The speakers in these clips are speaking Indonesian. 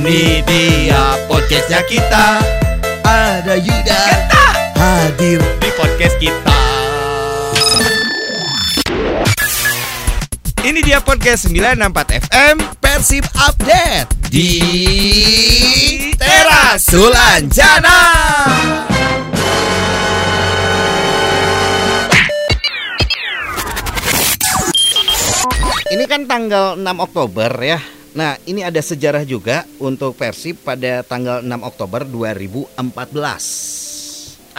Ini dia podcastnya kita. Ada Yuda. Hadir di podcast kita. Ini dia podcast 964 FM Persib Update di Teras Sulanjana. Ini kan tanggal 6 Oktober ya Nah ini ada sejarah juga untuk Persib pada tanggal 6 Oktober 2014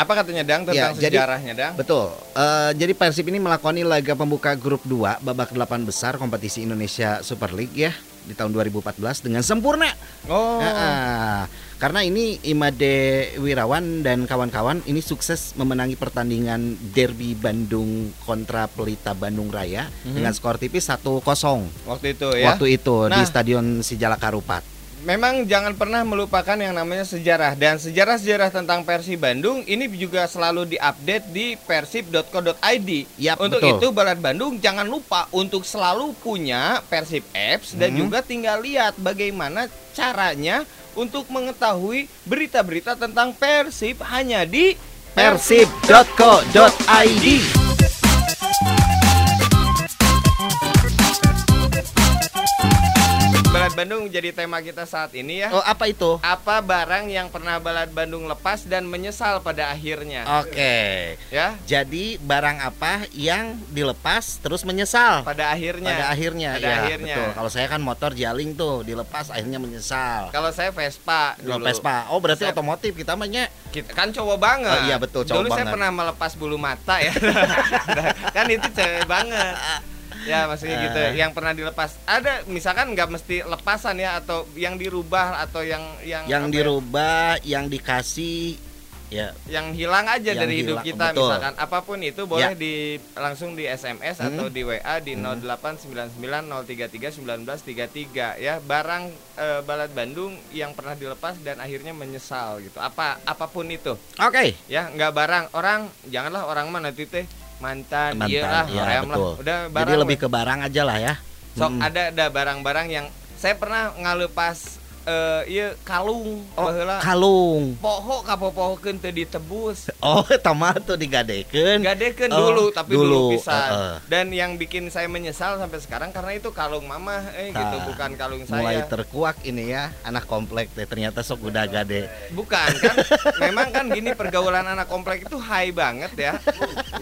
Apa katanya Dang Ya, tentang jadi- sejarahnya Dang? Betul. Eh, jadi Persib ini melakoni laga pembuka grup 2 babak 8 besar kompetisi Indonesia Super League ya di tahun 2014 dengan sempurna. Oh. Nah, karena ini Imade Wirawan dan kawan-kawan ini sukses memenangi pertandingan Derby Bandung kontra Pelita Bandung Raya dengan skor tipis 1-0 Waktu itu ya. waktu itu di Nah. Stadion Sijalak Harupat. Memang jangan pernah melupakan yang namanya sejarah dan sejarah-sejarah tentang Persib Bandung ini juga selalu diupdate di persib.co.id. Yap, untuk betul. itu Balad Bandung jangan lupa untuk selalu punya Persib apps dan Mhm. juga tinggal lihat bagaimana caranya untuk mengetahui berita-berita tentang Persib hanya di Persib.co.id Bandung jadi tema kita saat ini ya. Oh, apa itu? Apa barang yang pernah Balad Bandung lepas dan menyesal pada akhirnya? Oke. Ya, Jadi barang apa yang dilepas terus menyesal? pada akhirnya. Pada akhirnya, Pada ya, akhirnya. betul. Kalau saya kan motor jaling tuh, dilepas akhirnya menyesal. Kalau saya Vespa Kalau dulu. Vespa, oh berarti Saya- otomotif kita mahnya. Kita kan cowok banget. Oh, iya, betul, cowok Dulu saya banget. pernah melepas bulu mata ya. kan itu cewek banget. Ya maksudnya gitu. Eh. Yang pernah dilepas. Ada misalkan nggak mesti lepasan ya atau yang dirubah atau yang yang Yang ya, dirubah, yang dikasih, ya yang hilang aja Yang dari hidup kita betul. misalkan apa pun itu boleh Ya. di langsung di SMS Hmm. atau di WA di 0899033933 ya barang eh, balad Bandung yang pernah dilepas dan akhirnya menyesal gitu apa apa pun itu Oke. ya nggak barang orang janganlah orang mana nanti teh mantan, Mantan, iya lah ya, lah udah barang Jadi lebih ke barang aja lah ya. sok Mm-mm. ada ada barang-barang yang saya pernah ngalepas eh iya kalung Oh, baheula. kalung. poho kapopohokeun teu ditebus Oh, tama tuh digadekeun. gadekeun Oh, dulu tapi dulu, dulu, pisan. heeh. Dan yang bikin saya menyesal sampai sekarang karena itu kalung mama eh gitu Nah, bukan kalung Mulai saya. terkuak ini ya, anak komplek teh ternyata sok udah gade. Bukan kan? Memang kan gini pergaulan anak komplek itu high banget ya.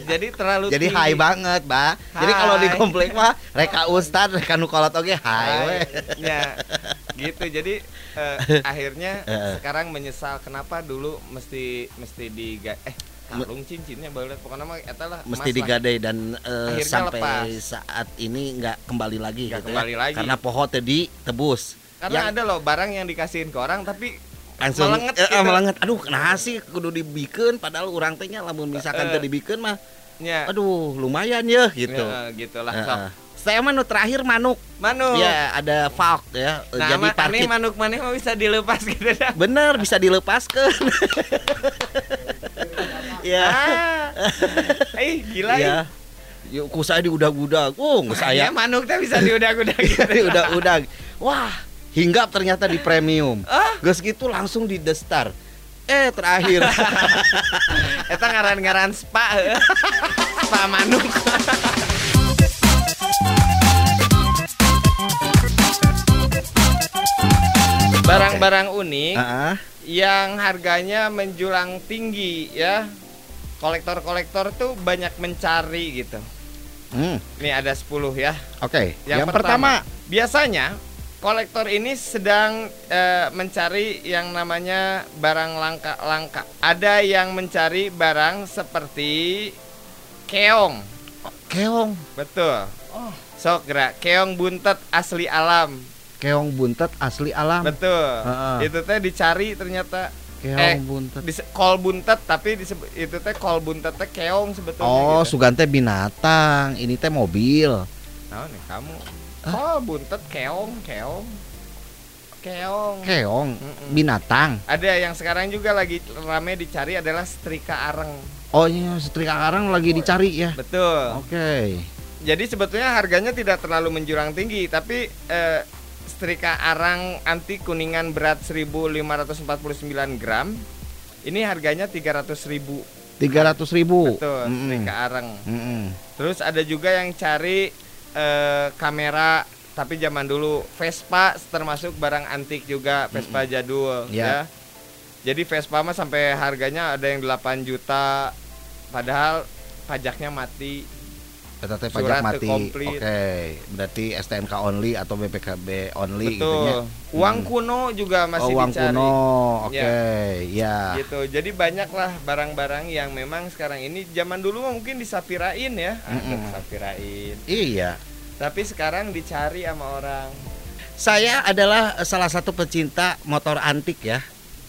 Jadi terlalu Jadi tinggi. high banget, Mbak. Jadi kalau di Hai. komplek mah reka ustad, reka nukolot oge high we. Ya, gitu. Jadi eh, akhirnya Heeh. sekarang menyesal kenapa dulu mesti mesti di eh kalung cincinnya baru pokoknya mah eta lah Mesti digadai dan eh, Akhirnya sampai lepas. saat ini nggak kembali lagi Nggak gitu kembali ya. lagi. Karena pohon tadi tebus. Karena Yang ada loh barang yang dikasihin ke orang tapi langsung melenget eh, gitu. melenget. Aduh, kenapa sih kudu dibikeun padahal urang teh nya lamun misalkan Eh. teu dibikeun mah ya, aduh lumayan ya gitu. ya, gitulah. Heeh. Sok. Saya mah nu terakhir manuk. Manuk. Ya, ada valk ya. Nah, Jadi ma- parkit manuk maneh mah bisa dilepas gitu dah. Bener bisa dilepaskan. ya. Ah. Eh, gila Ya. Yuk, ku saya diudag-udag. Oh, nggak Saya saya manuk teh bisa diudag-udag gitu. udah-udag. Wah, hinggap ternyata di premium. Ah. Gus gitu langsung di The Star. Eh, terakhir. Eta ngaran-ngaran spa. heuh. spa manuk. Barang-barang unik Heeh. yang harganya menjulang tinggi ya. Kolektor-kolektor tuh banyak mencari gitu. Hmm, Ini ada 10 ya. Oke. Yang, Yang, pertama, pertama, biasanya kolektor ini sedang eh, mencari yang namanya barang langka-langka. Ada yang mencari barang seperti keong. keong. Betul. Sok gerak keong buntet asli alam. Keong buntet asli alam. Betul. Heeh. Itu teh dicari ternyata Keong eh, buntet. di kol buntet tapi disebut itu teh kol buntet teh keong sebetulnya Oh, gitu. Sugante binatang. Ini teh mobil. Nah, nih kamu. Kol buntet keong, keong. Keong. Keong binatang. Ada yang sekarang juga lagi rame dicari adalah setrika areng. Oh iya, setrika karang lagi dicari ya. Betul. Oke. Jadi sebetulnya harganya tidak terlalu menjurang tinggi, tapi eh, setrika arang anti kuningan berat 1549 gram. Ini harganya 300.000 ribu. Tiga ratus ribu. Betul, Mm-mm. setrika arang. Mm-mm. Terus ada juga yang cari eh, kamera tapi zaman dulu Vespa termasuk barang antik juga Vespa jadul Ya. ya. Jadi Vespa mah sampai harganya ada yang 8 juta padahal pajaknya mati. Eta teh Surat pajak mati. Oke, komplit. berarti STNK only atau BPKB only gitu ya. Betul. Uang Hmm. kuno juga masih oh, uang dicari. kuno. Oke, ya. Gitu. Jadi banyak lah barang-barang yang memang sekarang ini zaman dulu mungkin disapirain ya. Aduh, Mm-mm. sapirain. Iya. Tapi sekarang dicari sama orang. Saya adalah eh, salah satu pecinta motor antik ya.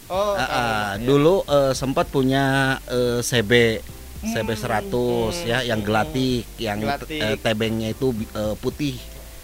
Oh, Ah, kamu, ah, ya. dulu eh, sempat punya eh, CB CB 100 Hmm, ya yang gelatik yang Gelatik. eh, tebengnya itu eh, putih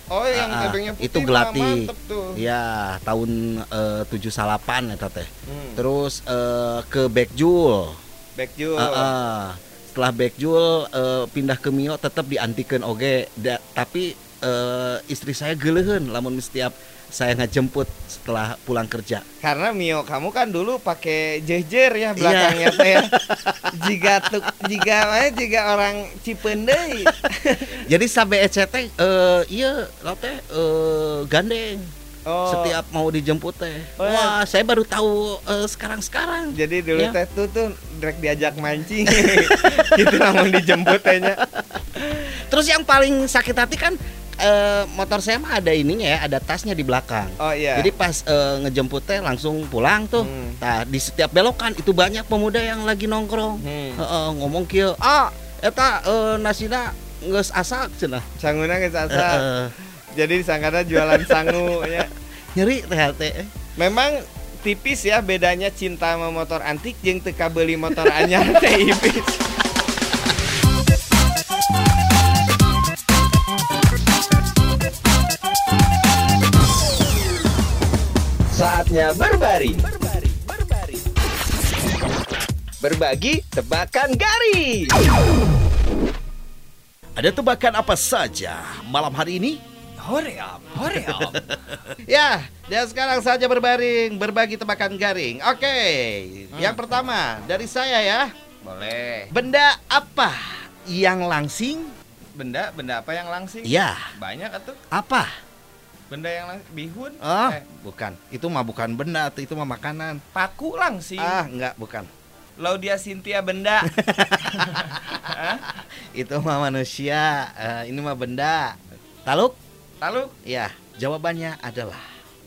Oh, yang ah, tebengnya putih itu gelatik. tuh. ya tahun eh, 78 ya teh Hmm. terus eh, ke Backjul Backjul. Ah, ah. setelah Backjul eh, pindah ke Mio tetap diantikan oge Da- tapi eh, istri saya gelehen lamun setiap saya ngejemput setelah pulang kerja Karena Mio kamu kan dulu pakai jejer ya Iya. belakangnya teh ya. jika tuh jika mana jika orang Cipendei. Jadi sampai ECT eh iya teh eh, gandeng Oh. setiap mau dijemput teh. Oh, ya. Wah, saya baru tahu sekarang-sekarang. Jadi dulu Ya. teh tuh tuh direct diajak mancing. gitu namun dijemput tehnya. Terus yang paling sakit hati kan eh, motor saya mah ada ininya ya, ada tasnya di belakang. Oh iya. Jadi pas ngejemput teh langsung pulang tuh. Hmm. Nah, di setiap belokan itu banyak pemuda yang lagi nongkrong. Hmm. Heeh, ngomong kieu, "Ah, eta eh, nasina geus asak cenah." Sanguna geus asa. Heeh. Jadi disangkana jualan sangu ya. Nyeri teh teh. Memang tipis ya bedanya cinta sama motor antik jeung teka beli motor anyar teh tipis. Saatnya berbaring. Berbagi tebakan garis. Ada tebakan apa saja malam hari ini? Hoream, hoream. Ya, dan sekarang saja berbaring, berbagi tebakan garing. Oke, yang pertama dari saya ya. Boleh. Benda apa yang langsing? Benda, benda apa yang langsing? Ya, Banyak atuh. apa? Benda yang bihun. Oh, Eh, bukan. Itu mah bukan benda, itu mah makanan. paku langsing. Ah, enggak, bukan. Laudia Cynthia benda. Itu mah manusia. Eh, ini mah benda. Taluk? Lalu Ya, jawabannya adalah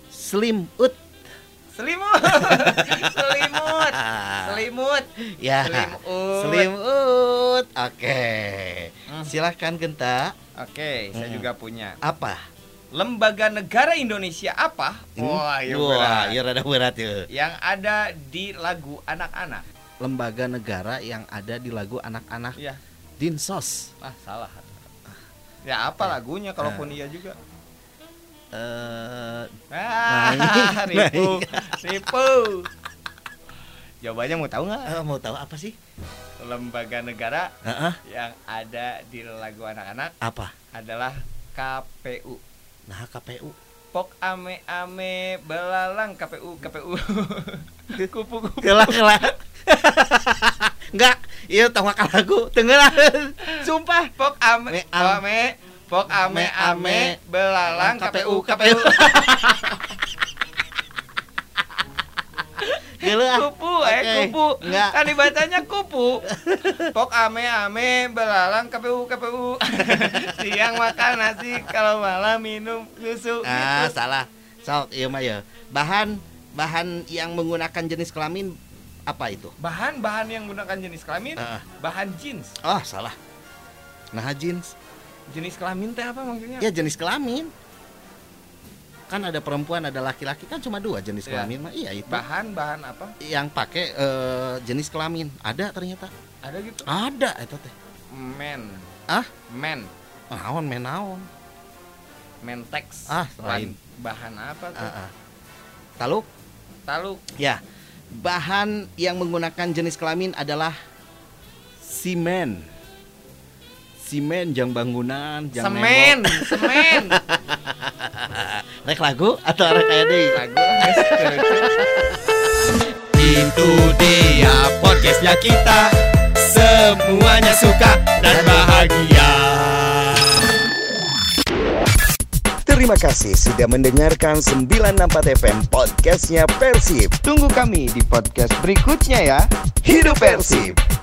selimut. selimut. selimut. Selimut. Ya, Selimut. selimut. Oke. Hmm. Silahkan Genta. Oke, saya Hmm. juga punya. Apa? Lembaga negara Indonesia apa? Wah, ya Wah, berat. ya rada berat ya. Yang ada di lagu anak-anak. Lembaga negara yang ada di lagu anak-anak Iya. Dinsos. Ah, salah. Ya apa lagunya kalaupun iya juga. Eh, Ah, Nah, ribu, ribu. Jawabannya mau tahu nggak? eh, mau tahu apa sih? Lembaga negara Heeh, yang ada di lagu anak-anak apa? adalah KPU. Nah, KPU. Pok ame ame belalang KPU KPU. kupu kupu. Kelah kelah. Enggak, iya tahu makan lagu. Tenggelam. Sumpah. Pok ame ame pok ame Me- ame ame belalang KPU KPU. KPU. Geuleuh. Kupu eh kupu. Enggak. Kan dibacanya kupu. Pok ame ame belalang KPU KPU. Siang makan nasi kalau malam minum susu Ah, gitu. salah. Sok, iya mah ya. Bahan bahan yang menggunakan jenis kelamin apa itu? Bahan-bahan yang menggunakan jenis kelamin, Ah. bahan jeans. Oh, salah. Nah, jeans. Jenis kelamin teh apa maksudnya? Ya jenis kelamin. Kan ada perempuan, ada laki-laki kan cuma dua jenis Iya. kelamin mah. Iya itu. Bahan-bahan apa? Yang pakai eh, jenis kelamin ada ternyata. Ada gitu. Ada itu teh. Men. Ah? Men. Naon men naon. Mentex. Ah, Bahan, lain. bahan apa tuh? Ah, ah. Taluk? Taluk. Ya. Bahan yang menggunakan jenis kelamin adalah simen. Simen jang bangunan, jang Semen, semen. Rek lagu atau rek kayak deui? Lagu. Itu dia podcastnya kita Semuanya suka dan bahagia Terima kasih sudah mendengarkan 964 FM podcastnya Persib. Tunggu kami di podcast berikutnya ya. Hidup Persib!